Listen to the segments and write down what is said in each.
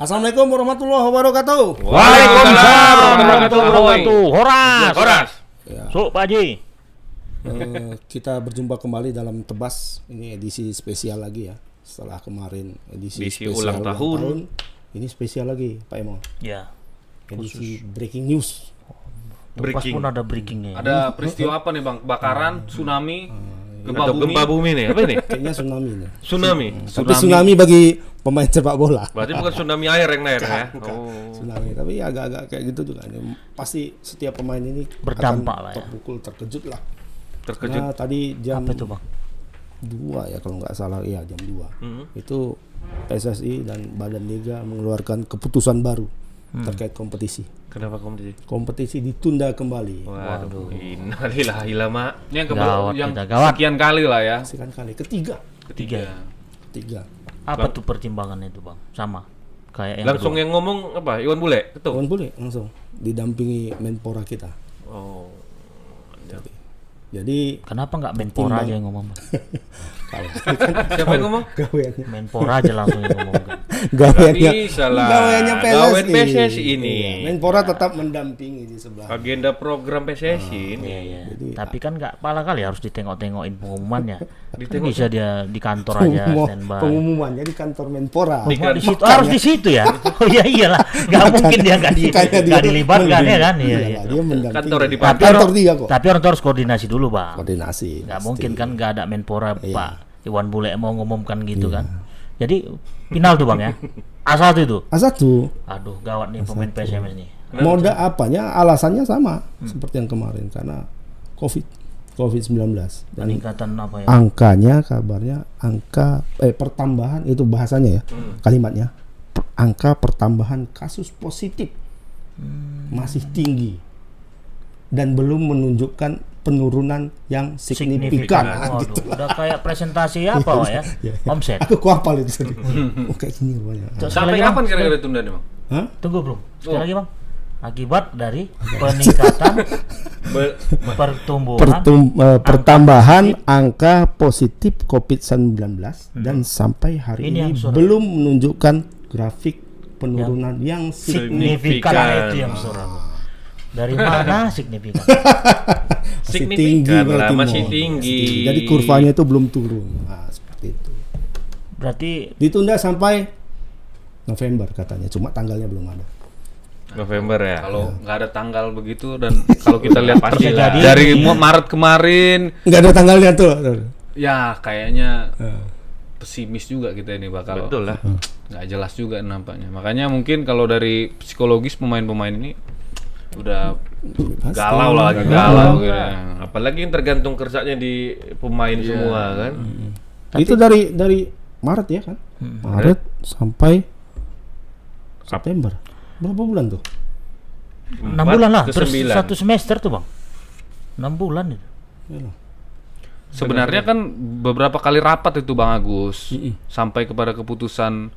Assalamualaikum warahmatullahi wabarakatuh. Waalaikumsalam warahmatullahi wabarakatuh. Horas. Horas. Ya, So, Pak Haji. eh, kita berjumpa kembali dalam Tebas. Ini edisi spesial lagi ya. Setelah kemarin edisi, Edisi spesial ulang tahun. Ini spesial lagi, Pak Emon. Ya. Edisi breaking news. Pas Breaking. pun ada breakingnya. Ada peristiwa apa nih bang? Kebakaran, tsunami, gempa Atau bumi. gempa bumi nih, apa ini? Kayaknya tsunami nih. Tsunami. Tapi tsunami bagi pemain sepak bola. Berarti bukan tsunami air yang naik ya? Bukan. Oh. Tsunami, tapi ya agak-agak kayak gitu juga. Ini Pasti setiap pemain ini Berdampak akan lah ya. terpukul, terkejut lah. Terkejut. Nah, tadi jam Apa itu, Bang? dua ya kalau nggak salah iya jam 2 Hmm. itu PSSI dan Badan Liga mengeluarkan keputusan baru Hmm. terkait kompetisi Kenapa kompetisi? kompetisi ditunda kembali Waduh, innalillahi lama. Ini yang, ke Gawat yang kita, gawat. sekian kali lah ya. sekian kali ketiga Ketiga. ketiga Apa tuh pertimbangannya itu, Bang? Sama. Kayak yang Langsung kedua. yang ngomong apa? Iwan Bule, ketua. Kawan boleh langsung didampingi Menpora kita Oh. jadi Kenapa nggak Menpora aja yang ngomong? Kalau Siapa yang ngomong? Menpora aja langsung yang ngomong. Kan? gaweannya lah. gaweannya PSSI, PSSI ini. Iya, Menpora tetap mendampingi di sebelah Agenda program PSSI ini. Iya, iya. Jadi, Tapi kan nggak pala kali harus ditengok-tengokin pengumumannya. Kan Ditengok. bisa dia di kantor aja Pengumuman- standby. pengumumannya di kantor Menpora Di Oh, di situ harus di situ ya. Oh iya iyalah, nggak mungkin dia nggak di, nggak dilibatkan ya kan? Iya, iya. dia mendampingi Kantornya di kantor dia kok tapi orang harus koordinasi dulu bang. koordinasi Nggak mungkin kan nggak ada Menpora Iya. Pak Iwan Bule mau ngumumkan gitu kan. Jadi final tuh bang ya. Asal tuh itu. A1 Aduh gawat nih pemain PSMS nih. Moda apanya alasannya sama Hmm. seperti yang kemarin karena Covid Covid-19 dan Peningkatan apa ya? angkanya kabarnya angka eh pertambahan itu bahasanya ya Hmm. kalimatnya angka pertambahan kasus positif Hmm. masih tinggi dan belum menunjukkan penurunan yang signifikan. Ah, Waduh, gitu. udah kayak presentasi apa Pak, ya? Iya, iya. Omset. Aku kuapal itu tadi. oh kayak gini rupanya. Sampai kapan Bang. kira-kira ditunda nih bang? Hah? Tunggu belum? Sekali Oh. lagi bang. Akibat dari peningkatan pertumbuhan Pertum- eh, pertambahan angka positif COVID-19 dan sampai hari Hmm. Ini yang ini belum menunjukkan grafik penurunan yang signifikan. signifikan Nah, itu yang surat. Dari mana signifikan? Masih Signifikan lah, berarti, masih Mo. tinggi. Jadi kurvanya itu belum turun. Nah, seperti itu. Berarti Ditunda sampai November katanya, cuma tanggalnya belum ada. November ya. Kalau nggak ada tanggal begitu dan kalau kita lihat pasti jadi. dari Maret kemarin, Nggak ada tanggalnya tuh. ya kayaknya Eh, pesimis juga kita ini bakal Betul lah. nggak jelas juga nampaknya. Makanya mungkin kalau dari psikologis pemain-pemain ini udah pasti. galau lah lagi galau gitu. Apalagi yang tergantung kerjanya di pemain Iya. semua kan. Itu dari dari Maret ya kan? Maret sampai September. Berapa bulan tuh? enam bulan lah, terus satu semester tuh bang. Enam bulan itu. Yalah. Sebenarnya kan beberapa kali rapat itu Bang Agus sampai kepada keputusan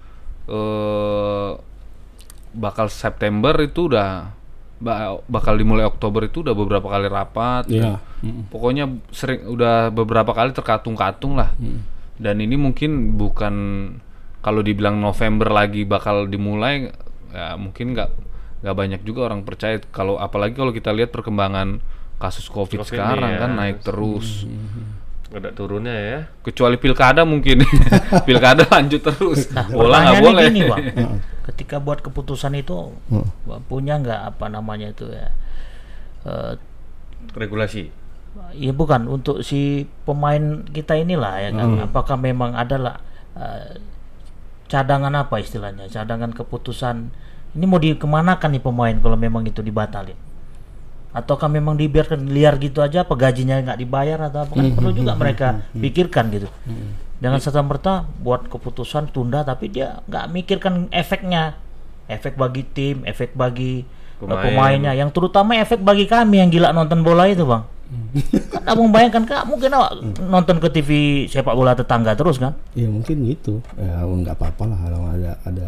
eh bakal September itu udah bakal dimulai Oktober itu udah beberapa kali rapat. Iya. Mm-mm. Pokoknya sering udah beberapa kali terkatung-katung lah. Dan ini mungkin bukan kalau dibilang November lagi bakal dimulai ya mungkin nggak nggak banyak juga orang percaya kalau apalagi kalau kita lihat perkembangan kasus Covid Covid sekarang ya. kan naik terus. Ada turunnya ya. Kecuali pilkada mungkin. pilkada lanjut terus. Nah, Bola nggak boleh. gini bang, ketika buat keputusan itu punya nggak apa namanya itu ya? Eh, Regulasi. ya bukan untuk si pemain kita inilah ya kan. Apakah memang adalah eh, cadangan apa istilahnya? Cadangan keputusan ini mau dikemanakan nih pemain kalau memang itu dibatalin? Ataukah memang dibiarkan liar gitu aja? Apa gajinya nggak dibayar atau apa? Kan perlu juga mereka pikirkan gitu. Dengan serta merta buat keputusan tunda, tapi dia nggak mikirkan efeknya, efek bagi tim, efek bagi eh, Pemain. pemainnya, yang terutama efek bagi kami yang gila nonton bola itu bang. kan abang bayangkan kak mungkin awak nonton ke TV sepak bola tetangga terus kan? Ya mungkin gitu. Ya nggak apa-apa lah kalau ada ada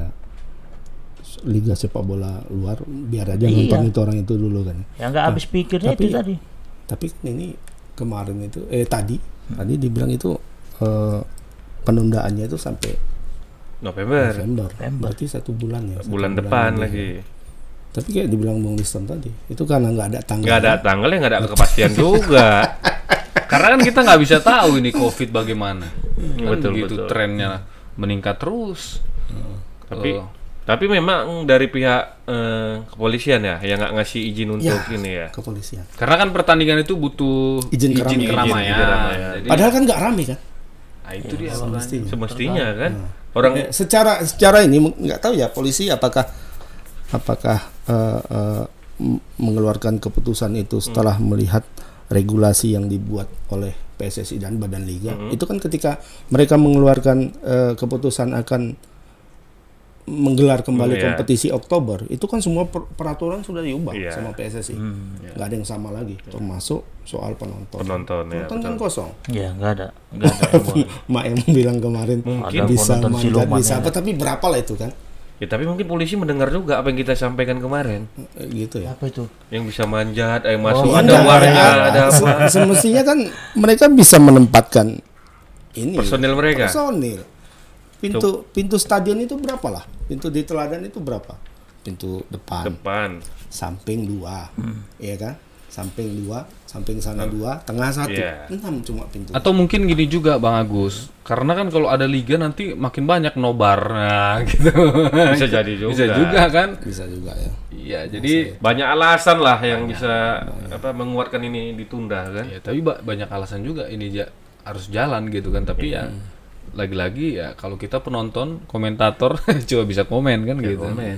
liga sepak bola luar biar aja Iya. nonton itu orang itu dulu kan. Yang nggak habis pikirnya tapi- itu tadi. Tapi ini kemarin itu eh tadi tadi dibilang itu eh, penundaannya itu sampai November. November. November. Berarti satu bulan ya. satu Bulan depan lagi. Tapi kayak dibilang Bung Liston tadi, itu karena nggak ada tanggal. Nggak ada tanggal ya nggak ada kepastian juga. Karena kan kita nggak bisa tahu ini COVID bagaimana. Kan Betul, gitu betul. trennya meningkat terus. Tapi Oh. tapi memang dari pihak eh, kepolisian ya yang nggak ngasih izin untuk Ya, ini ya. kepolisian. Karena kan pertandingan itu butuh Izin keramaian. Izin keramaian. Jadi, Padahal kan nggak rame kan? Nah, itu dia. Semestinya. Semestinya kan? Orang Eh, secara secara ini nggak tahu ya polisi apakah apakah eh, m- mengeluarkan keputusan itu setelah melihat regulasi yang dibuat oleh PSSI dan Badan Liga? Itu kan ketika mereka mengeluarkan eh, keputusan akan menggelar kembali Iya. kompetisi Oktober itu kan semua per- peraturan sudah diubah Iya. sama PSSI nggak ada yang sama lagi termasuk soal penonton penonton ya. penonton kan betul. kosong Ya nggak ada, nggak ada. yang boleh. Mak yang bilang kemarin Ada bisa siluman bisa ya. apa tapi berapa lah itu kan Ya tapi mungkin polisi mendengar juga apa yang kita sampaikan kemarin. Eh, gitu ya Apa itu? Yang bisa manjat, yang masuk Oh, ada enggak, warga, enggak. ada apa. Se- Semestinya kan mereka bisa menempatkan ini Personil mereka. Personil. Pintu pintu stadion itu berapa lah? Pintu di teladan itu berapa? Pintu depan, Depan. samping dua, iya kan? Samping dua, samping sana dua, tengah satu, Iya. enam cuma pintu. Atau mungkin gini juga Bang Agus, karena kan kalau ada liga nanti makin banyak nobar, nah gitu. Bisa jadi juga. Bisa juga kan? Bisa juga ya. Iya, jadi Banyak alasan lah yang bisa apa menguatkan ini ditunda kan. ya tapi ba- banyak alasan juga ini ja- harus jalan gitu kan. Tapi ya lagi-lagi ya kalau kita penonton, komentator coba bisa komen kan gitu. Komen.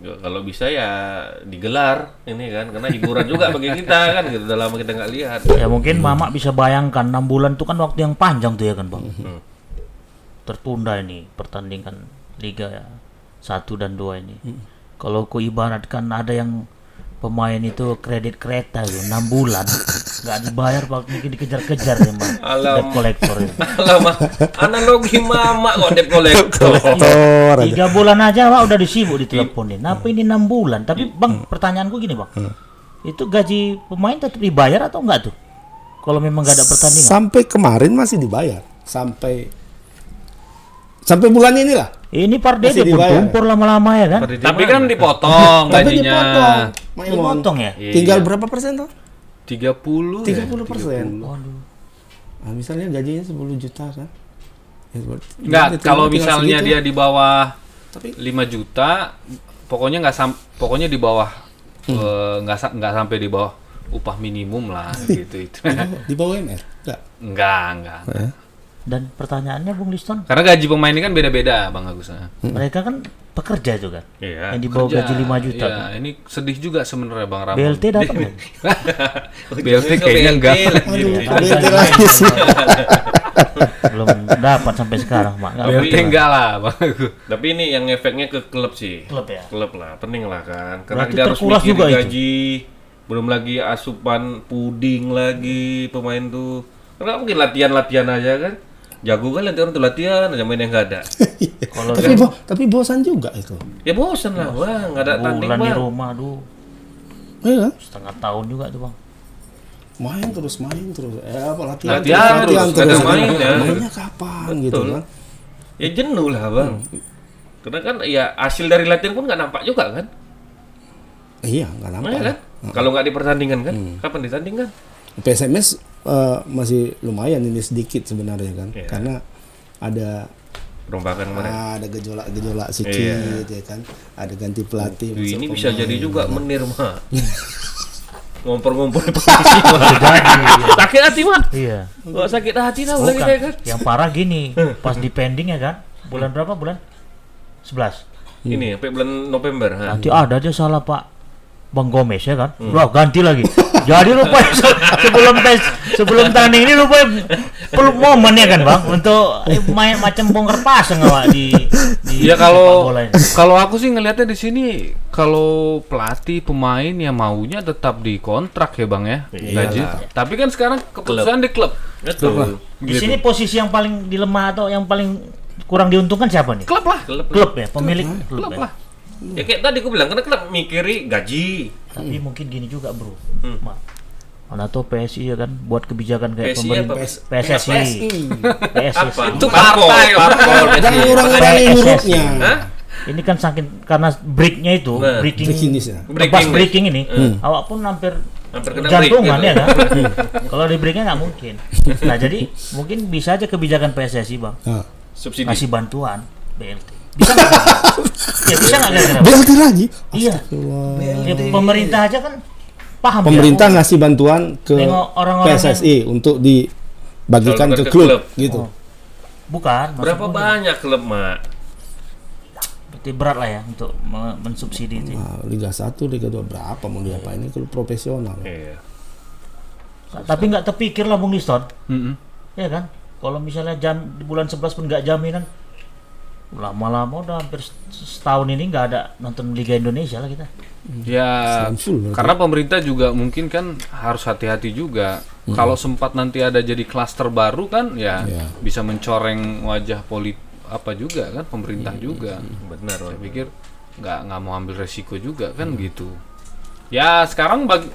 Ya, kalau bisa ya digelar ini kan karena hiburan juga bagi kita kan gitu. Udah lama kita nggak lihat. Ya mungkin Mama bisa bayangkan 6 bulan itu kan waktu yang panjang tuh ya kan Bang. Tertunda ini pertandingan Liga ya. Satu dan dua ini. Kalau ku ibaratkan ada yang pemain itu kredit kereta itu 6 bulan nggak dibayar Pak mungkin dikejar-kejar ya. Alam. Debt collector itu. Lama analogi mama kok debt collector. Aja. Tiga bulan aja Pak udah disibuk diteleponin. Kenapa ini enam bulan? Tapi Bang, pertanyaanku gini Bang. Itu gaji pemain tetap dibayar atau enggak tuh? Kalau memang nggak ada pertandingan. Sampai kemarin masih dibayar. Sampai sampai bulan inilah. Ini Pak Masih Dede pun tumpur lama-lama ya kan? Tapi kan dipotong Tapi gajinya. dipotong. Maimon. Dipotong ya? Iya. Tinggal berapa persen tuh? 30 ya? 30 persen. Waduh. Nah, misalnya gajinya 10 juta kan? Ya, Enggak, kalau misalnya segitu. dia di bawah tapi 5 juta, pokoknya nggak sam pokoknya di bawah eh, nggak sa- nggak sampai di bawah upah minimum lah gitu itu. di bawah UMR enggak. enggak, enggak. Dan pertanyaannya Bung Liston, Karena gaji pemain ini kan beda-beda, Bang Agus. Nah, mereka kan pekerja itu kan? Iya. Yang di bawah kerja. gaji 5 juta. Iya, kan? ini sedih juga sebenarnya Bang Ramon. BLT dapat nggak? BLT kayaknya enggak. Iya. lagi sih. Belum dapat sampai sekarang, Mak. Nggak BLT enggak lah, Bang. Tapi ini yang efeknya ke klub sih. Klub ya? Klub lah, penting lah kan. Karena Berarti dia harus mikirin juga itu. gaji, belum lagi asupan puding lagi pemain tuh. Karena mungkin latihan-latihan aja kan. Jago kan latihan untuk latihan, aja main yang nggak ada. Kalau tapi bo- tapi bosan juga itu. ya bosan lah, wah nggak ada tanding bulan di bang. rumah, aduh, Iya kan? setengah tahun juga tuh Bang. Main terus main terus. Eh apa latihan, Latihan terus, nggak ada main, ya. Mainnya kapan gitu Betul. kan? Ya jenuh lah bang. Karena kan ya hasil dari latihan pun nggak nampak juga kan. Iya, enggak nampak. Iya kan? Kalau nggak di pertandingan kan, kapan ditandingkan? PSMS eh, masih lumayan ini sedikit sebenarnya kan. Iya. Karena ada Perombakan kemarin. ah, ada gejolak-gejolak sedikit ya kan. Ada ganti pelatih. Masuk ini bisa jadi juga menir mah. Ngompor-ngompor di posisi mah. Sakit hati mah. Iya. Kok sakit hati lagi Bukan. saya kan. Yang parah gini, pas di pending ya kan? Bulan berapa bulan? 11. Ini sampai bulan November. Nanti ada aja salah Pak Bang Gomez ya kan? Wah, ganti lagi. Jadi rupanya se- sebelum tes sebelum tanding ini rupanya perlu momen ya kan Bang untuk eh, main macam bongkar pasang di di Ya kalau kalau aku sih ngelihatnya di sini kalau pelatih pemain yang maunya tetap di kontrak ya bang ya gaji. Tapi kan sekarang keputusan di klub. Betul. Di sini posisi yang paling dilemah atau yang paling kurang diuntungkan siapa nih? Klub lah. Klub. Klub ya, pemilik klub, Klub ya. lah. Ya kayak tadi aku bilang karena klub mikiri gaji. Tapi mungkin gini juga bro, Ma. Mana tuh PSI ya kan buat kebijakan kayak PSI pemerintah apa? PSSI. PSSI. Apa? Itu Parpol, partai. parpol. Dan PSI. orang-orang hurufnya. Hah? Ini kan saking karena breaknya itu Nah, breaking, breaking Breaking news. breaking ini, awak pun hampir Hampir kena jantungan break ya gitu. kan. Kalau di breaknya nggak mungkin. Nah jadi mungkin bisa aja kebijakan PSSI bang Ah. Subsidi. kasih bantuan BLT. Bisa nggak? ya bisa nggak kira-kira? BLT lagi. Iya. Ya, pemerintah aja kan paham Pemerintah ya. ngasih bantuan ke Nengok orang-orang PSSI untuk dibagikan ke ke klub klub. gitu. Bukan. Berapa banyak klub, Mak? Berarti berat lah ya untuk me- mensubsidi itu. Nah, Liga 1, Liga 2 berapa mau diapain ini klub profesional. Iya. Tapi nggak terpikir lah Bung Liston. Mm-mm. Ya kan? Kalau misalnya jam di bulan 11 pun nggak jaminan lama-lama udah hampir setahun ini nggak ada nonton Liga Indonesia lah kita. Ya, karena pemerintah juga mungkin kan harus hati-hati juga. Kalau sempat nanti ada jadi klaster baru kan, ya Iya. bisa mencoreng wajah polit apa juga kan pemerintah juga. Benar, Saya pikir nggak nggak mau ambil resiko juga kan gitu. Ya sekarang bagi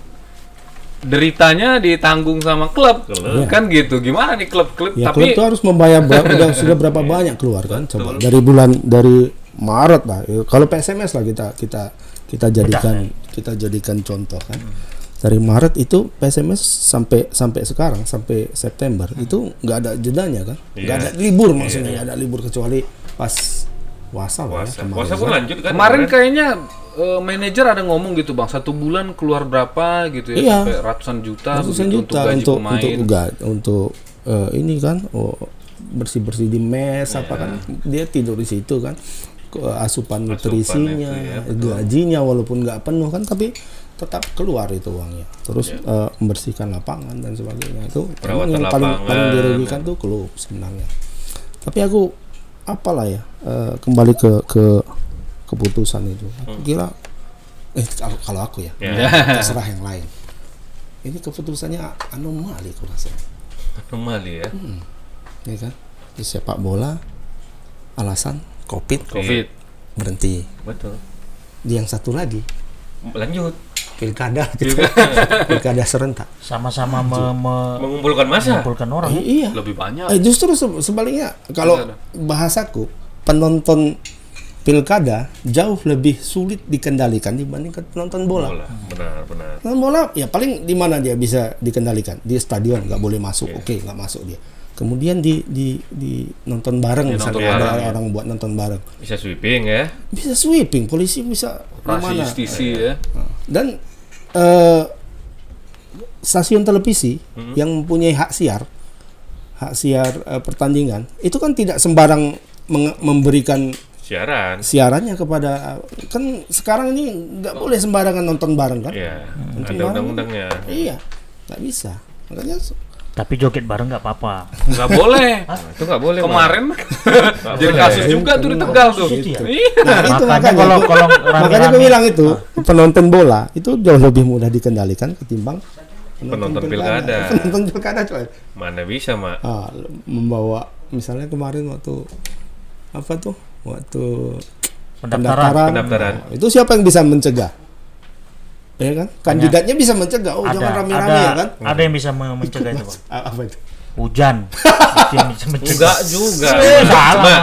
deritanya ditanggung sama klub, Klub. kan gitu. Gimana nih klub-klub? Ya Tapi klub itu harus membayar berapa, udah sudah berapa banyak keluar kan? Coba dari bulan dari Maret lah. Ya, Kalau PSMS lah kita kita kita jadikan kita jadikan contoh kan. Dari Maret itu PSMS sampai sampai sekarang sampai September itu nggak ada jedanya kan? Nggak Iya. ada libur maksudnya nggak ada libur kecuali pas puasa lah ya Puasa. kemarin Puasa pun kan. lanjut kan? kemarin kayaknya eh, manajer ada ngomong gitu bang, satu bulan keluar berapa? gitu ya, Iya. sampai ratusan juta, ratusan juta gaji untuk pemain. untuk ga- untuk eh, ini kan oh, bersih bersih di mes apa kan. Dia tidur di situ kan asupan nutrisinya itu ya, gajinya walaupun nggak penuh kan tapi tetap keluar itu uangnya. Terus eh, membersihkan lapangan dan sebagainya. Itu Perawatan yang paling lapangan. paling dirugikan tuh klub sebenarnya. Tapi aku apalah ya eh, kembali ke ke keputusan itu aku kira eh kalau, kalau aku ya Ya. terserah yang lain. Ini keputusannya anomali aku rasa. Anomali ya. Ya kan? Di sepak bola alasan Covid Covid. berhenti. Betul. Di yang satu lagi Lanjut. pilkada gitu. pilkada serentak. Sama-sama me- me- Mengumpulkan masa. mengumpulkan orang. Eh, iya. Lebih banyak. Eh, justru se- sebaliknya kalau bahasaku penonton pilkada jauh lebih sulit dikendalikan dibandingkan penonton bola. Bola. Benar, benar. Nonton bola ya paling di mana dia bisa dikendalikan di stadion nggak boleh masuk Iya. oke nggak masuk dia kemudian di di di nonton bareng Di misalnya nonton ada bareng, ya. orang buat nonton bareng Bisa sweeping ya. bisa sweeping polisi bisa Operasi justisi ya. dan eh, stasiun televisi Hmm. yang mempunyai hak siar hak siar eh, pertandingan itu kan tidak sembarang memberikan Siaran. siarannya kepada kan sekarang ini nggak boleh sembarangan nonton bareng kan Iya. Nonton Ada undang-undangnya. iya nggak bisa makanya Tapi joget bareng nggak apa-apa. Nggak boleh. Nah, itu nggak boleh. Kemarin jadi kasus juga tuh di Tegal tuh. Itu ya? Iya. Nah, itu Makanya makanya, kalau- kalau makanya gue bilang itu penonton bola itu jauh lebih mudah dikendalikan ketimbang Penonton pilkada. penonton pilkada coy Mana bisa, Mak? ah, membawa misalnya kemarin waktu apa tuh waktu Pendaftaran. Pendaftaran. Nah, itu siapa yang bisa mencegah? Ya kan? Kandidatnya bisa mencegah. Oh jangan rame-rame ada, ya kan? ada yang bisa me- mencegah itu, Bang. Ah, apa itu? Hujan. itu yang bisa mencegah. Enggak juga. Eh, salah,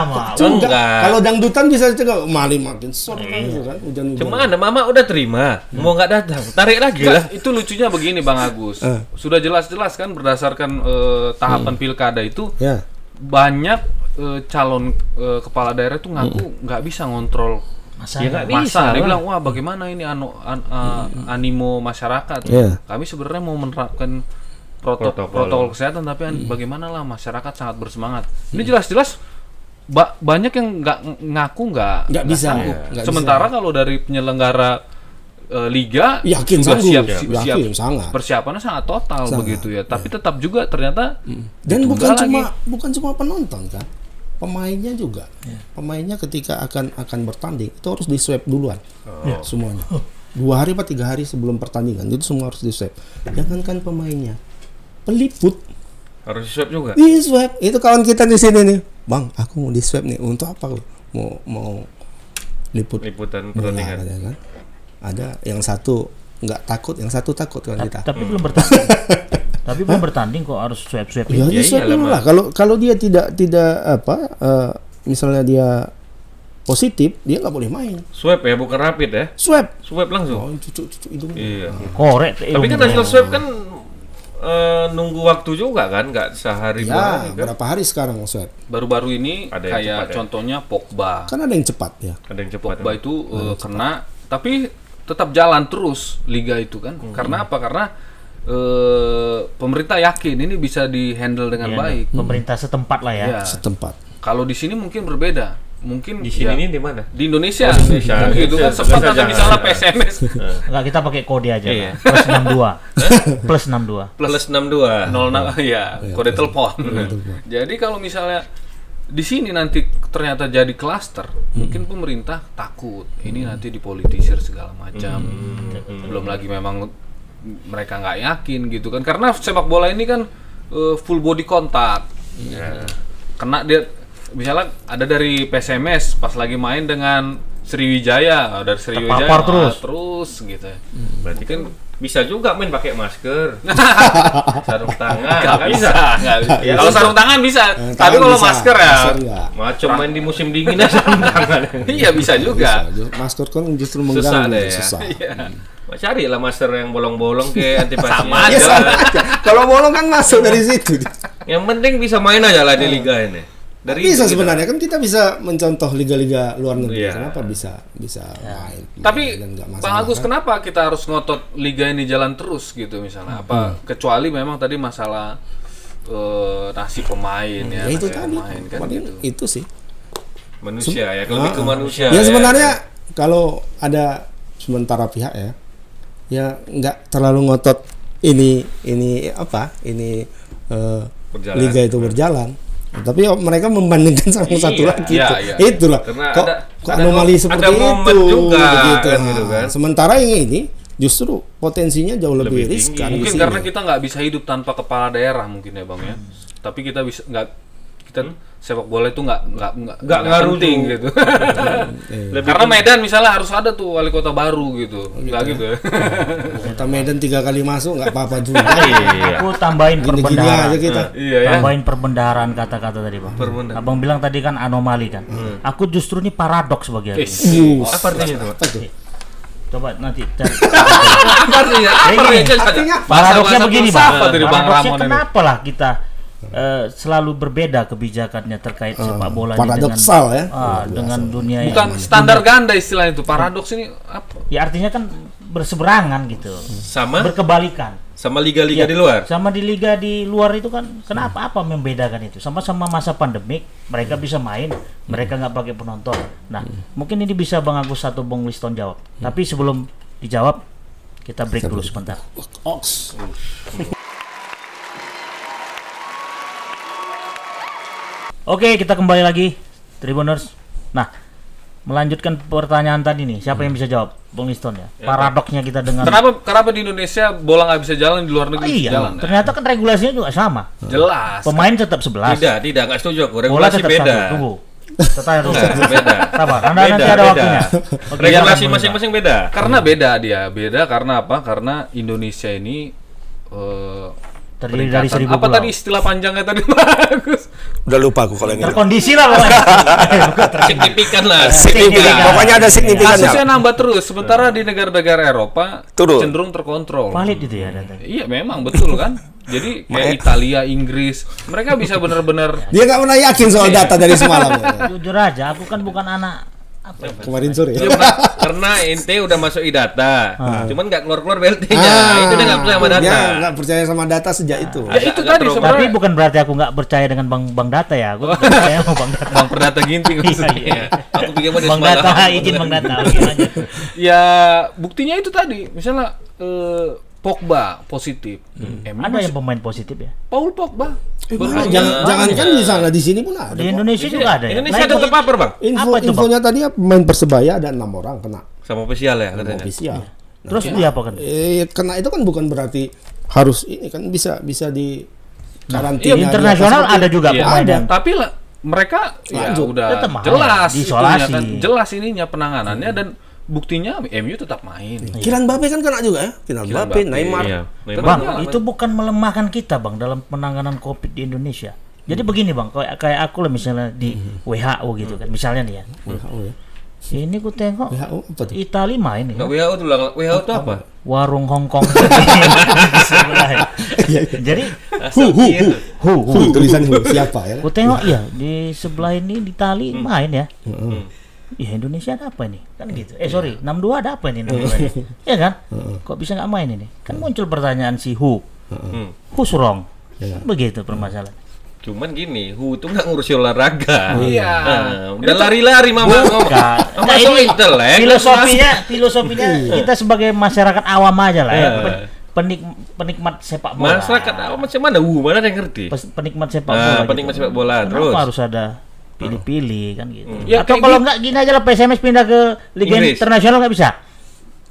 kalau dangdutan bisa cegah mali makin sore kan gitu kan? Hujan-hujan Cuma ada mama udah terima, mau nggak datang, tarik lagi lah. Itu lucunya begini Bang Agus. Eh. Sudah jelas-jelas kan berdasarkan eh, tahapan pilkada itu ya. banyak eh, calon eh, kepala daerah itu ngaku nggak bisa ngontrol Masa Ya nggak masa. bisa. Dia lah. bilang wah bagaimana ini anu, an- eh, animo masyarakat. Iya. Kami sebenarnya mau menerapkan proto- Protokol. protokol, kesehatan tapi an- bagaimana lah masyarakat sangat bersemangat. Ini jelas-jelas ba- banyak yang nggak ng- ngaku nggak nggak bisa sanggup. nggak Sementara kalau dari penyelenggara eh, liga Yakin sudah sanggup. siap, Ya, siap, yakin, sangat. persiapannya sangat total Sangat, begitu ya. Tapi tetap juga ternyata Dan ditunda bukan lagi. cuma bukan cuma penonton kan, pemainnya juga. Pemainnya ketika akan akan bertanding itu harus di swab duluan semuanya. Dua hari atau tiga hari sebelum pertandingan itu semua harus di swab. Jangankan pemainnya, peliput Harus swab juga. di swab. Itu kawan kita di sini nih, bang, aku mau di swab nih untuk apa? lu? Mau mau liput Liputan bola pertandingan. kan. Ada yang satu nggak takut, yang satu takut kan kita. Tapi belum bertanding. Tapi belum bertanding kok harus swab swab. Ya, ya, swab dulu lah. Kalau kalau dia tidak tidak apa, eh, misalnya dia positif, dia nggak boleh main. Swab ya, bukan rapid ya. Swab. Swab langsung. Oh, cucuk cucuk hidung. Iya. Korek. Tapi kan hasil swab kan eh, nunggu waktu juga kan, nggak sehari dua Ya, hari kan. berapa hari sekarang swab? Baru-baru ini Ada yang kayak cepat ya? contohnya Pogba. Kan ada yang cepat ya. Ada yang cepat. Pogba itu eh, kena tapi tetap jalan terus liga itu kan. Hmm. Karena apa? Karena eh, pemerintah yakin ini bisa dihandle Iya, dengan baik. Pemerintah setempat lah ya. Ya. Setempat. Kalau di sini mungkin berbeda. Mungkin Di sini ya, ini di mana? di Indonesia, Oh, di Indonesia. Kan gitu kan Bisa- sempat jangan. misalnya PSMS Enggak kita pakai kode aja. Iya. Pak. Plus 62. Plus 62. Plus 62. 06 ya, kode telepon. Jadi kalau misalnya di sini nanti ternyata jadi klaster, mungkin pemerintah takut ini nanti dipolitisir segala macam. Belum lagi memang mereka nggak yakin gitu kan, karena sepak bola ini kan eh, full body kontak. Kena dia misalnya ada dari PSMS pas lagi main dengan Sriwijaya, dari Sriwijaya Terpapar ah, terus. terus gitu. Berarti kan bisa juga main pakai masker. Sarung tangan. Nggak nggak bisa, bisa. Ya, kalau sarung tangan bisa, Eh, tapi tangan kalau bisa, masker ya, nggak. Macam main di musim dingin aja sarung tangan. iya bisa juga. Bisa. Masker kan justru Susah mengganggu, deh ya. susah. Iya. Cari lah masker yang bolong-bolong kayak antipasinya. Sama Ya aja. sama aja. Kalau bolong kan masuk dari situ. Yang penting bisa main aja lah di liga ini. Dari bisa itu kita- sebenarnya kan kita bisa mencontoh liga-liga luar negeri. Iya. Kenapa bisa bisa main? Tapi Bang masalah, Agus kan? kenapa kita harus ngotot liga ini jalan terus gitu misalnya? Apa kecuali memang tadi masalah eh, nasib pemain ya, Ya itu tadi. pemain kan gitu. itu sih. manusia ya, lebih ke Ah, manusia. Ya sebenarnya kalau ada sementara pihak ya, ya nggak terlalu ngotot ini ini apa ini Berjalan. liga itu berjalan. Tapi oh, mereka membandingkan sama Iya, satu lagi iya, itu. iya. Itulah. Karena kok ada- kok ada anomali mo- seperti ada itu juga, begitu. kan, gitu kan. Sementara yang ini justru potensinya jauh lebih, Lebih tinggi. riskan. di Mungkin karena kita nggak bisa hidup tanpa kepala daerah mungkin ya bang ya. Tapi kita bisa nggak kita sepak bola itu nggak nggak nggak Nggak penting tuh. gitu. Lebih Karena Medan misalnya harus ada tuh wali kota baru gitu, nggak gitu ya. Kota Medan tiga kali masuk nggak apa-apa juga. Iya. Aku tambahin Gini-gini perbendaharaan. aja kita. Iya ya. Tambahin perbendaharaan kata-kata tadi bang. Perbendaharaan. Abang bilang tadi kan anomali kan. Aku justru ini paradoks bagi aku. Uh, Apa artinya itu? Coba nanti cari. Apa artinya? Gini. Paradoksnya begini bang. Paradoksnya kenapa lah kita eh, selalu berbeda kebijakannya terkait sepak bola ini paradoksal dengan, ya. ah, dengan dunia yang- Bukan standar ganda istilah itu. Paradoks ini apa? Ya artinya kan berseberangan gitu. Sama Berkebalikan. sama liga-liga Ya, di luar. Sama di liga di luar itu kan kenapa apa membedakan itu? Sama-sama masa pandemik, mereka bisa main, mereka nggak pakai penonton. Nah, mungkin ini bisa Bang Agus atau Bang Liston jawab. Tapi sebelum dijawab, kita break dulu sebentar. Ox. Oke, kita kembali lagi Tribuners. Nah, melanjutkan pertanyaan tadi nih, siapa yang bisa jawab? Bang Liston ya. Paradoksnya kita dengan Kenapa kenapa di Indonesia bola nggak bisa jalan di luar Oh, negeri bisa iya, jalan? ternyata kan regulasinya juga sama. Jelas. Pemain tetap 11. Tidak, tidak, nggak setuju aku. Bola Regulasi tetap beda. satu. Tunggu. Tetap. Enggak, beda. Sabar, Anda Beda, nanti ada beda. waktunya. Oke, Regulasi masing-masing beda. Karena beda dia, beda karena apa? Karena Indonesia ini eh, Terdiri dari seribu apa pulau. tadi istilah panjangnya tadi bagus? Udah lupa aku kalau yang itu. Terkondisi lah pokoknya. Signifikan lah. Signifikan. Pokoknya ada signifikannya. Kasusnya nambah terus, sementara di negara-negara Eropa Turun. cenderung terkontrol. Valid itu ya datanya. Iya memang betul kan. Jadi kayak Italia, Inggris, mereka bisa benar-benar Dia nggak pernah yakin soal data dari semalam. Jujur aja, aku kan bukan anak apa ya? Kemarin sore. Ya, karena, karena ente udah masuk idata, cuman nggak keluar-keluar BLT-nya. Ah, itu dia nggak percaya sama data. Dia nggak percaya sama data sejak itu. ya itu tadi terlalu- Tapi sebenarnya bukan berarti aku nggak percaya dengan Bang Bang Data ya. Aku percaya sama Bang Data. Bang Perdata Ginting Iya, maksudnya. iya. Aku pikir Bang. Data, izin Bang Data. Oke, lanjut. Ya buktinya itu tadi, misalnya eh, Pogba positif, MU Ada masih- yang pemain positif ya? Paul Pogba. Eh, mana? jangan jangan kan di sana di sini pun ada. Di kok. Indonesia juga ada ya. Indonesia Nah, ada itu- terpapar bang, Info Apa itu, Bang? infonya tadi ya pemain persebaya ada enam orang kena sama ofisial ya katanya. ofisial. Terus dia apa kan? Eh, kena itu kan bukan berarti harus ini kan bisa bisa di karantina. Iya, di internasional apa ada juga Iya, pemain ada. Tapi lah mereka ya Lanjut. udah Tetap main, jelas diisolasi. itunya kan, jelas ininya penanganannya dan buktinya MU tetap main. Kylian Mbappe kan kena juga ya. Kylian Mbappe, Neymar. iya. Neymar Bang, juga. itu bukan melemahkan kita, Bang, dalam penanganan Covid di Indonesia. Jadi begini, Bang, kayak kayak aku lah misalnya di WHO gitu kan. Misalnya nih ya. WHO ya. Ini ku tengok WHO apa tuh? Itali main Nggak nih. WHO lah. WHO itu apa? Warung Hongkong di sebelah. Jadi Hu hu hu. hu, hu. Hu tulisan hu siapa ya? Ku tengok ya di sebelah ini di Itali main ya. Ya Indonesia ada apa ini? Kan gitu. Eh sorry, 62 ada apa ini? 62 ini? ya kan? Kok bisa nggak main ini? Kan muncul pertanyaan si Who. Hmm. Who's wrong? Ya. Begitu permasalahan. Cuman gini, Hu itu nggak ngurusi olahraga. Iya. Nah, udah lari-lari mama ngomong. Nah, ini intelek. filosofinya, filosofinya kita sebagai masyarakat awam aja lah ya. Iya. Pen- Penik, penikmat sepak bola. Masyarakat apa macam mana? Hu mana yang ngerti? Pes- penikmat sepak bola. penikmat sepak bola, Kenapa terus? harus ada pilih-pilih kan gitu. Ya, Atau kalau gitu. nggak gini aja lah PSMS pindah ke Liga Inggris. Internasional nggak bisa.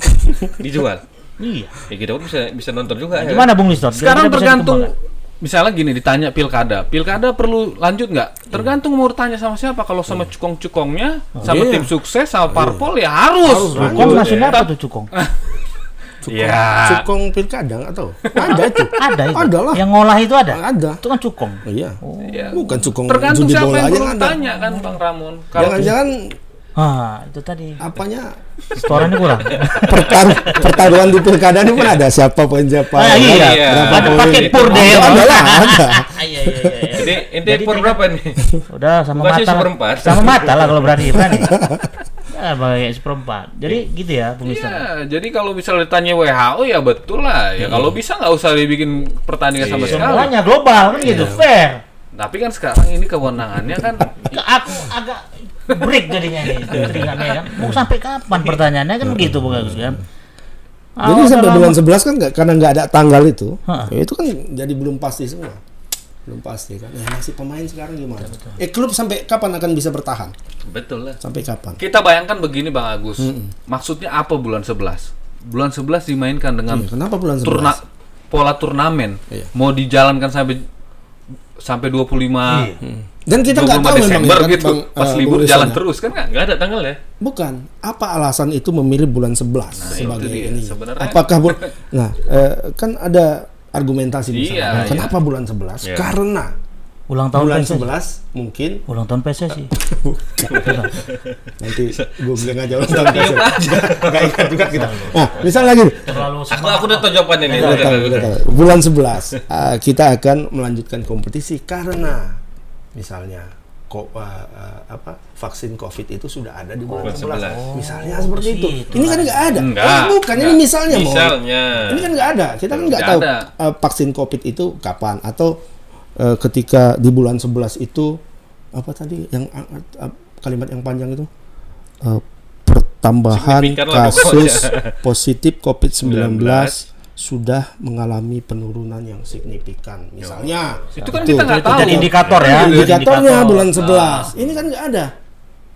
Dijual. Iya. Ya kita pun bisa bisa nonton juga ya. Gimana Bung Liston? Sekarang tergantung misalnya gini ditanya pilkada, pilkada perlu lanjut nggak? Tergantung mau tanya sama siapa. Kalau sama cukong-cukongnya, sama Iya. tim sukses, sama parpol ya harus. Cukong maksudnya apa tuh cukong? Ya. Cukong pilkada nggak tahu. Ada itu. Ada itu. Ada lah. Yang ngolah itu ada. Ada. Itu kan cukong. Iya. Ya. Bukan cukong Tergantung judi siapa bola yang aja perlu kan ada. tanya kan Bang Ramon. Kalau Jangan-jangan Ah, itu tadi. apanya Setorannya kurang. pertar pertaruhan di pilkada ini pun ada siapa poin siapa. Ah, iya. Iya. Berapa Ada paket pur deh. Ada, ada lah, ada. Ah, Iya, iya, iya. iya. Jadi por tiga- berapa nih? Udah sama Bukan sih mata. seperempat. Sama mata lah kalau berani berani. Ya, pakai seperempat. Jadi gitu ya, Bung. Iya, jadi kalau misalnya ditanya WHO ya betul lah. Ya kalau bisa nggak usah dibikin pertandingan sama sekali. Semuanya global kan gitu, fair. Tapi kan sekarang ini kewenangannya kan Ke aku agak break jadinya nih teringatnya kan. Mau sampai kapan pertanyaannya kan begitu Bung Agus kan. Jadi Awal sampai bulan 11 kan nggak karena nggak ada tanggal itu, Ha. ya itu kan jadi belum pasti semua. Belum pasti kan. Ya nasib pemain sekarang gimana? Eh klub sampai kapan akan bisa bertahan? Betul lah. Sampai kapan? kita bayangkan begini Bang Agus. Maksudnya apa bulan 11? Bulan 11 dimainkan dengan Iya, kenapa bulan 11? turna pola turnamen. Iya. Mau dijalankan sampai sampai 25 Dan kita nggak 25 tahu memang Desember ya kan, gitu. Bang, Pas eh, libur jalan ya. terus kan nggak? Ada tanggal ya? Bukan. Apa alasan itu memilih bulan 11 Nah, sebagai itu dia. ini? Sebenarnya- Apakah bu Nah, eh, kan ada argumentasi di sana. Iya, Kenapa bulan 11? Iya. Karena ulang tahun bulan PSSI. 11 mungkin Ulang tahun PSSI. nanti gue bilang aja ulang tahun Enggak ingat juga kita. Nah, misal lagi Terlalu Aku aku udah tahu jawabannya nih. Udah tahu, udah, tahu. bulan 11 uh, kita akan melanjutkan kompetisi karena misalnya kok uh, uh, apa vaksin covid itu sudah ada di bulan Bulan 11 11. misalnya seperti itu situ ini kan nggak ada Enggak, Oh, bukan ini Nggak. misalnya. Misalnya. ini kan nggak ada kita kan nggak tahu ada. uh, vaksin covid itu kapan atau uh, ketika di bulan 11 itu apa tadi yang uh, uh, kalimat yang panjang itu Uh, pertambahan kasus positif COVID-19 19 sudah mengalami penurunan yang signifikan. Misalnya, Itu kan kita nggak tahu. Jadi indikator ya. indikatornya Indikator. bulan 11. Ini kan nggak ada.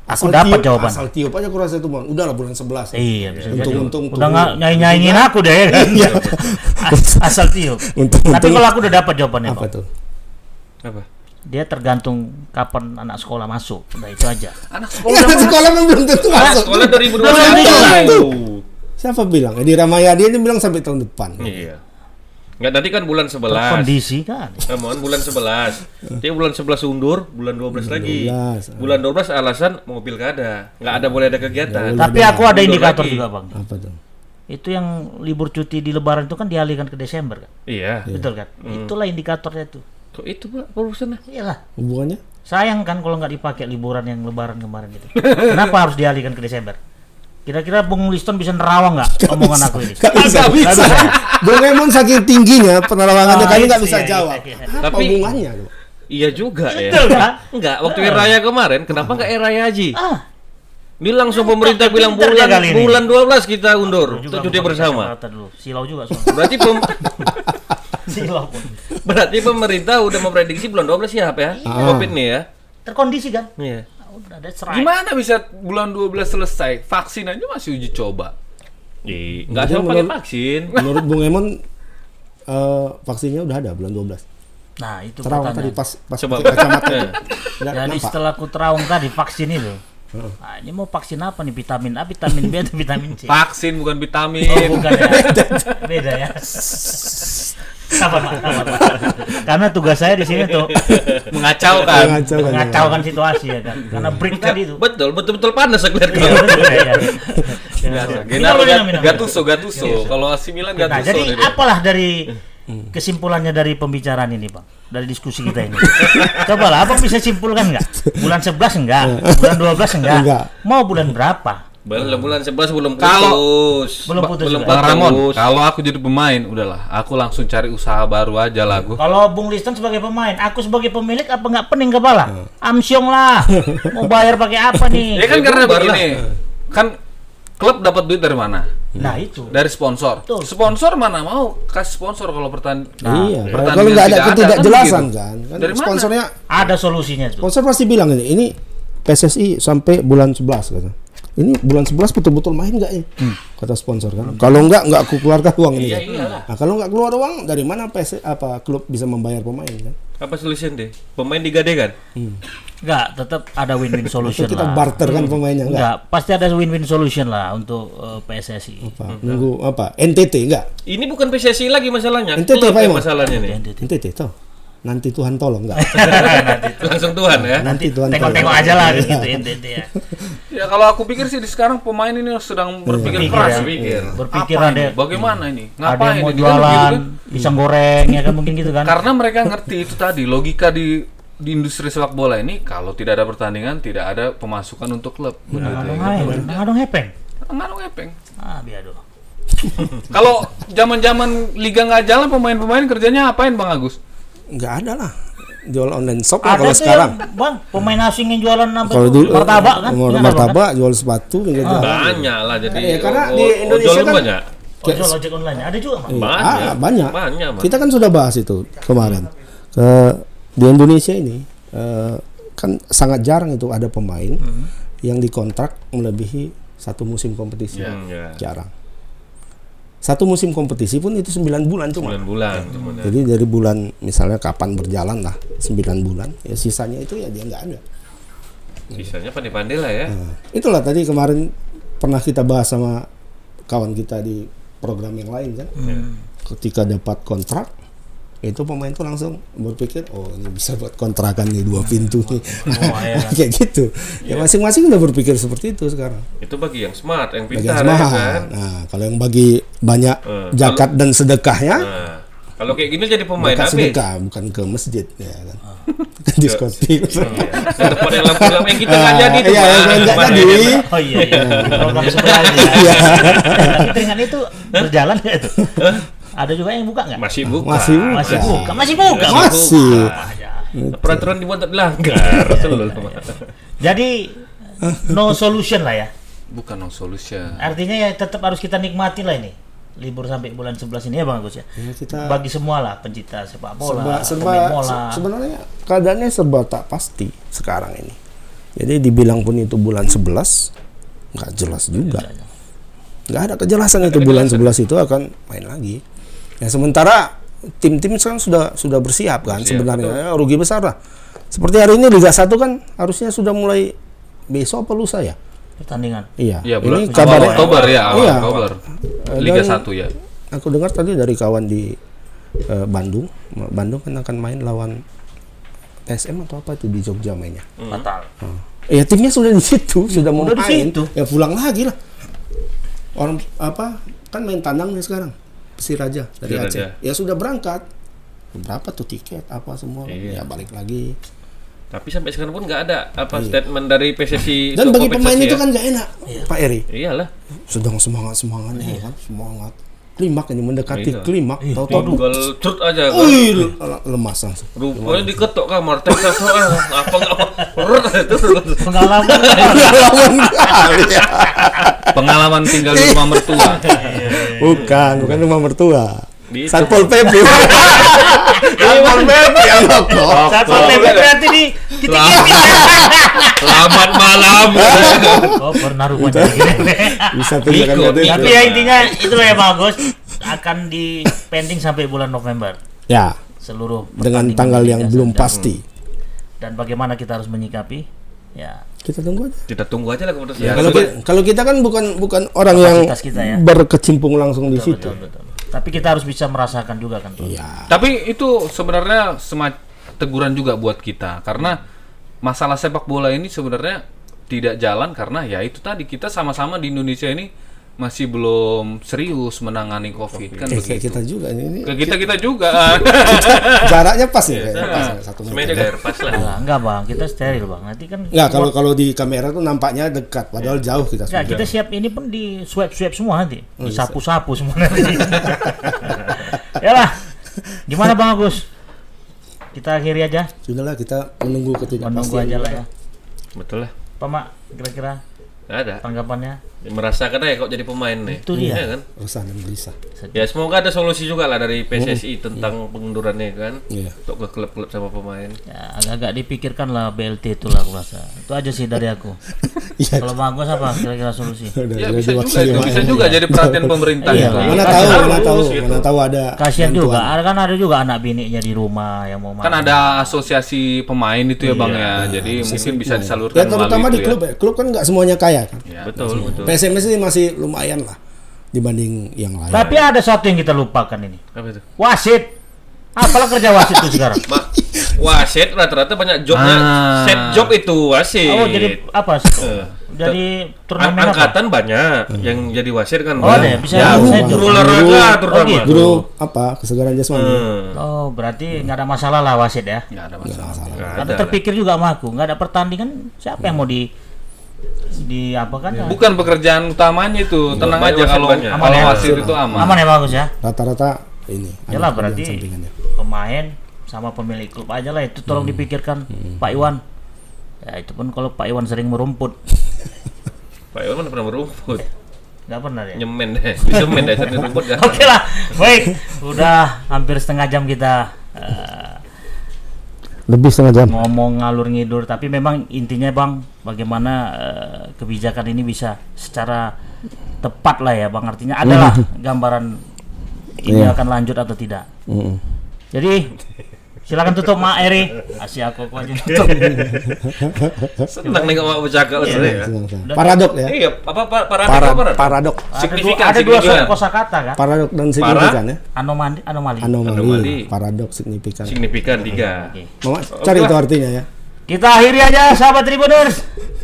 Aku dapat tiup, jawaban. Asal tiup aja kurasa itu, Bang. Udahlah bulan 11. Iya, bisa jadi. Untung-untung Udah nggak nyanyi-nyanyiin aku deh ya kan. As- Asal tiup. Untung- Tapi untung- kalau aku udah dapat jawabannya, apa Bang. tuh? Apa? Dia tergantung kapan anak sekolah masuk. Udah itu aja. Anak sekolah anak sekolah belum tentu masuk. sekolah 2021. Siapa bilang? Di Ramayadi ini bilang sampai tahun depan. Iya. Enggak tadi kan bulan 11. Kondisi kan. Eh, mohon bulan 11. Dia bulan 11 undur, bulan 12 lagi. 12, Bulan 12 alasan mau pilkada. Enggak ada boleh ada kegiatan. Tapi aku ada indikator lagi. juga, Bang. Apa tuh? Itu yang libur cuti di lebaran itu kan dialihkan ke Desember kan. Iya. Betul kan? Itulah indikatornya itu. Kok itu Pak urusannya? Iyalah. Hubungannya? Sayang kan kalau nggak dipakai liburan yang lebaran kemarin itu. Kenapa harus dialihkan ke Desember? Kira-kira Bung Liston bisa nerawang nggak omongan aku ini? Gak bisa. Nggak bisa. Bung Emon saking tingginya penerawangannya Oh, kayaknya nggak iya, bisa iya, jawab. iya, iya. Apa Tapi- hubungannya? tuh? Iya juga ya. Betul kan? Enggak, waktu Hari Raya kemarin kenapa enggak Hari Raya Haji? Ah, Ini langsung pemerintah bilang bulan kali ini. bulan 12 kita undur untuk cuti bersama. Silau juga soalnya. Berarti pem- Silau pun. berarti pemerintah udah memprediksi bulan 12 siap ya? Covid nih ya. Terkondisi kan? Iya. Ah, Udah ada serai. Gimana bisa bulan 12 selesai? Vaksin aja masih uji coba. Enggak Jadi sama pakai menurut- vaksin. Menurut Bung Emon eh, vaksinnya udah ada bulan 12. Nah, itu Terawang tadi pas pas Coba. pakai kacamata. Nggak Jadi nampak. setelah aku terawang tadi vaksin itu, Nah, ini mau vaksin apa nih? Vitamin A, vitamin B, atau vitamin C? Vaksin bukan vitamin. Oh, bukan ya. Beda ya. Sabar, Pak, sabar, Pak. Karena tugas saya di sini tuh Mengacaukan. Ngacau kan. mengacaukan situasi ya kan. Karena break tadi itu. Betul, betul-betul panas saya lihat Iya, kau. betul, ya, ya. Biasa. Minum, Gennaro minum, Gat- minum. Gattuso, Gattuso. Kalau AC Milan Nah, jadi apalah dari kesimpulannya dari pembicaraan ini, Bang? Dari diskusi kita ini. Cobalah, Abang bisa simpulkan nggak? Bulan 11 enggak? Bulan 12 enggak? Enggak. Mau bulan berapa? Belum bulan 11 belum Kalau- putus. Belum putus belum. Bang Ramon, putus. kalau aku jadi pemain, udahlah, aku langsung cari usaha baru aja lah gua. Kalau Bung Liston sebagai pemain, aku sebagai pemilik apa nggak pening kepala? Amsyong lah. Mau bayar pakai apa nih? Ya kan karena bubar begini, kan klub dapat duit dari mana? Nah, itu. Dari sponsor. Betul. Sponsor mana mau kasih sponsor kalau pertandingan? iya, pertandingan kalau nggak ada tidak ketidakjelasan begitu. kan, kan Dari mana? sponsornya Ada solusinya tuh. sponsor pasti bilang ini, ini PSSI sampai bulan 11 kata. Ini bulan 11 betul-betul main nggak ya? Kata sponsor kan. Kalau nggak nggak aku keluarkan uang ini. Iya, kan. iyalah. Nah, kalau nggak keluar uang dari mana PS apa klub bisa membayar pemain kan? Apa solusinya deh? Pemain digadekan? Enggak, tetap ada win-win solution Kita lah. barter kan pemainnya nggak? Enggak, pasti ada win-win solution lah untuk eh, PSSI. Apa? Nunggu apa? NTT nggak? Ini bukan PSSI lagi masalahnya. NTT apa masalahnya nih. NTT tuh. Nanti Tuhan tolong nggak? Langsung Tuhan ya. Nanti Tuhan Tengok-tengok aja lah gitu NTT ya. Ya kalau aku pikir sih di sekarang pemain ini sedang berpikir Berpikir keras, ya. pikir. Berpikir Apa ada- ini? Bagaimana ini? Ada Ngapain yang mau ini? Kan jualan kan? pisang goreng ya kan mungkin gitu kan. Karena mereka ngerti itu tadi logika di di industri sepak bola ini kalau tidak ada pertandingan tidak ada pemasukan untuk klub. Begitu Ngadong ya. aja, ngadong hepeng. Ngaruh epeng. Ah, biado. Kalau zaman-zaman liga nggak jalan pemain-pemain kerjanya apain Bang Agus? Nggak ada lah. Jual online shop lah Ada kalau sekarang. yang, Bang, pemain asing yang jualan apa Kalau dulu martabak kan? mau Ingat apa, kan? martabak, jual sepatu, gitu. Banyak lah jadi. Iya, karena o- di o- Indonesia kan- banyak. Ojol ojek online ada juga, Bang. Banyak. Ah, banyak. Banyak, Bang. Kita kan sudah bahas itu kemarin. Ke di Indonesia ini eh, kan sangat jarang itu ada pemain Hmm. yang dikontrak melebihi satu musim kompetisi. Hmm, ya. Jarang. Satu musim kompetisi pun itu 9 bulan cuma. Bulan-bulan. cuman ya. Jadi dari bulan misalnya kapan berjalan lah 9 bulan, ya sisanya itu ya dia nggak ada. Bisanya pandai-pandai lah ya. Nah, itulah tadi kemarin pernah kita bahas sama kawan kita di program yang lain kan. Ketika dapat kontrak itu pemain tuh langsung berpikir oh ini bisa buat kontrakan nih dua pintu nih Oh, iya kayak gitu ya masing-masing udah berpikir seperti itu sekarang Itu bagi yang smart, yang bagi pintar yang ya smart. kan. nah kalau yang bagi banyak Eh, zakat dan sedekahnya Nah, kalau kayak gini jadi pemain habis. sedekah bukan ke masjid ya kan diskotik Ke tempat yang lampu-lampu yang kita nggak jadi tuh. iya Bang. yang nggak Kemarin jadi ya. Oh iya, iya. program sebelahnya. Iya. Dengan itu berjalan nggak itu? Ada juga yang buka nggak? Masih buka. Masih buka. Masih buka, masih buka. masih Aja. Peraturan dibuat tak dilanggar. Selalu. Jadi no solution lah ya. Bukan no solution. Artinya ya tetap harus kita nikmati lah ini. Libur sampai bulan 11 ini ya Bang Agus ya. Ya, kita Bagi semua lah pencinta sepak serba bola, serba pemain bola. se- sebenarnya keadaannya serba tak pasti sekarang ini. Jadi dibilang pun itu bulan 11 nggak jelas juga. Nggak ada kejelasan itu bulan 11 itu akan main lagi. Ya sementara tim-tim sekarang sudah sudah bersiap kan sebenarnya Ya, rugi besar lah. Seperti hari ini Liga 1 kan harusnya sudah mulai besok apa lusa ya? pertandingan. Iya. Iya, bulan ini kabarnya Oktober ya, awal Iya. Oktober. Eh, Liga dan- 1 ya. Aku dengar tadi dari kawan di eh, Bandung, Bandung kan akan main lawan TSM atau apa itu di Jogja mainnya. Fatal. Ya timnya sudah di situ, sudah mau udah di main. situ. Ya pulang lagi lah. Orang apa kan main tandang nih sekarang. Persiraja dari Persiraja. Aceh. Ya sudah berangkat. Berapa tuh tiket apa semua? Iya. Ya balik lagi. Tapi sampai sekarang pun nggak ada apa statement dari PSSI. Dan bagi pemain kompensasi itu ya. kan gak enak, Pak Eri. Iyalah. Sedang semangat semangatnya kan, semangat. Klimak ini mendekati Iya. klimak. Tahu-tahu Gol cut aja. kan. Lemas langsung. Rupanya diketok kamar, tek tek, ah, apa nggak apa, Pengalaman Lawan kali ya. Pengalaman tinggal di rumah mertua. Bukan, bukan rumah mertua. Di- Satpol PP. Satpol PP yang. Satpol PP berarti di titik ini. Selamat malam. Oh, pernah rupanya. Bisa tunjukkan. Tapi ya intinya itulah ya bagus akan di pending sampai bulan November Ya, seluruh dengan tanggal yang belum pasti. dan bagaimana kita harus menyikapi Ya. Kita tunggu aja. Kita tunggu aja lah keputusan. Ya, kalau, sebe- ki- kalau kita kan bukan bukan orang yang kita ya. berkecimpung langsung di situ. Betul, betul. Tapi kita harus bisa merasakan juga kan. Iya. Tapi itu sebenarnya semac teguran juga buat kita karena masalah sepak bola ini sebenarnya tidak jalan karena ya itu tadi kita sama-sama di Indonesia ini masih belum serius menangani COVID kan Eh, kayak begitu. kita juga ini, ini Ke kita kita juga. jaraknya pas ya, kayak pas ya, satu meter. pas lah. Nah, enggak bang, kita steril bang. Nanti kan Nggak, kalau kalau di kamera tuh nampaknya dekat, padahal jauh kita Enggak, semua. kita siap ini pun di swab swab semua nanti, Oh, disapu-sapu semua nanti. ya lah, gimana bang Agus? Kita akhiri aja, Sudahlah kita menunggu ketidakpastian. menunggu aja lah ya. Betul lah. Pak Mak, kira-kira Nggak ada. tanggapannya? Merasakan aja kok jadi pemain nih. Itu dia. Iya kan? Resah dan gelisah. Ya semoga ada solusi juga lah dari PSSI tentang pengundurannya kan. Iya. Untuk ke klub-klub sama pemain. Ya, agak-agak dipikirkan lah BLT itu lah aku rasa. Itu aja sih dari aku. Iya. Kalau Bang Agus apa kira-kira solusi? Udah, ya udah bisa juga itu, bisa ya. juga jadi perhatian pemerintah Iya, juga. Mana tahu, mana tahu, gitu. mana tahu ada Kasihan juga, ada kan ada juga anak bininya di rumah yang mau Kan makan. ada asosiasi pemain itu ya Bang ya. Jadi mungkin bisa disalurkan Ya terutama di itu klub ya. Klub kan nggak semuanya kaya kan. ya. betul, betul. PSMS ini masih lumayan lah dibanding yang lain. Tapi ada satu yang kita lupakan ini. Apa itu? Wasit. Apalah kerja wasit itu sekarang? Ma, wasit rata-rata banyak jobnya Ah. set job itu wasit. Oh, jadi apa? Eh, Jadi An- turnamen apa? angkatan banyak yang jadi wasit kan. Oh, ada ya? Bisa ya, bisa guru juga. olahraga. Oh, gitu. Guru apa kesegaran jasmani. Hmm. Oh, berarti nggak ada masalah lah wasit ya. Nggak ada masalah. Nggak ada lah. terpikir juga sama aku, nggak ada pertandingan, siapa yang mau di di apa kan? Bukan pekerjaan utamanya itu. Tenang Banyak aja wasit kalau kalau Aman ya? wasit itu aman. Aman ya bagus ya. Rata-rata ini. Yalah berarti sampingannya. pemain sama pemilik klub aja lah itu tolong dipikirkan Pak Iwan. Ya itu pun kalau Pak Iwan sering merumput, Pak Iwan mana pernah merumput. nggak pernah ya. Nyemen deh, disemen deh sering rumput kan. Oke lah, baik. Udah hampir setengah jam kita eh, Lebih setengah jam. ngomong ngalur ngidur, tapi memang intinya bang, bagaimana eh, kebijakan ini bisa secara tepat lah ya bang. Artinya adalah gambaran ini Iya. akan lanjut atau tidak. Mm. Jadi silakan tutup Mak Eri. Asih aku aku aja tutup. Senang nih kalau bercakap Iya. ya. Senang, senang. Paradok ya. Iya, apa pa- para Para, apa, para? paradok. Ada dua, Signifikan, ada dua kosakata kan? Paradok dan signifikan ya. Anomali, anomali. Anomali, Anomali. paradok signifikan. Signifikan tiga. Mama cari itu artinya ya. Kita akhiri aja sahabat Tribuners.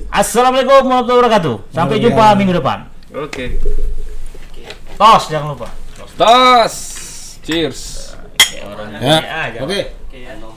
Assalamualaikum warahmatullahi wabarakatuh. Sampai jumpa minggu depan. Oke. Tos jangan lupa. Tos. Cheers. Ya. aja. Oke. kay ano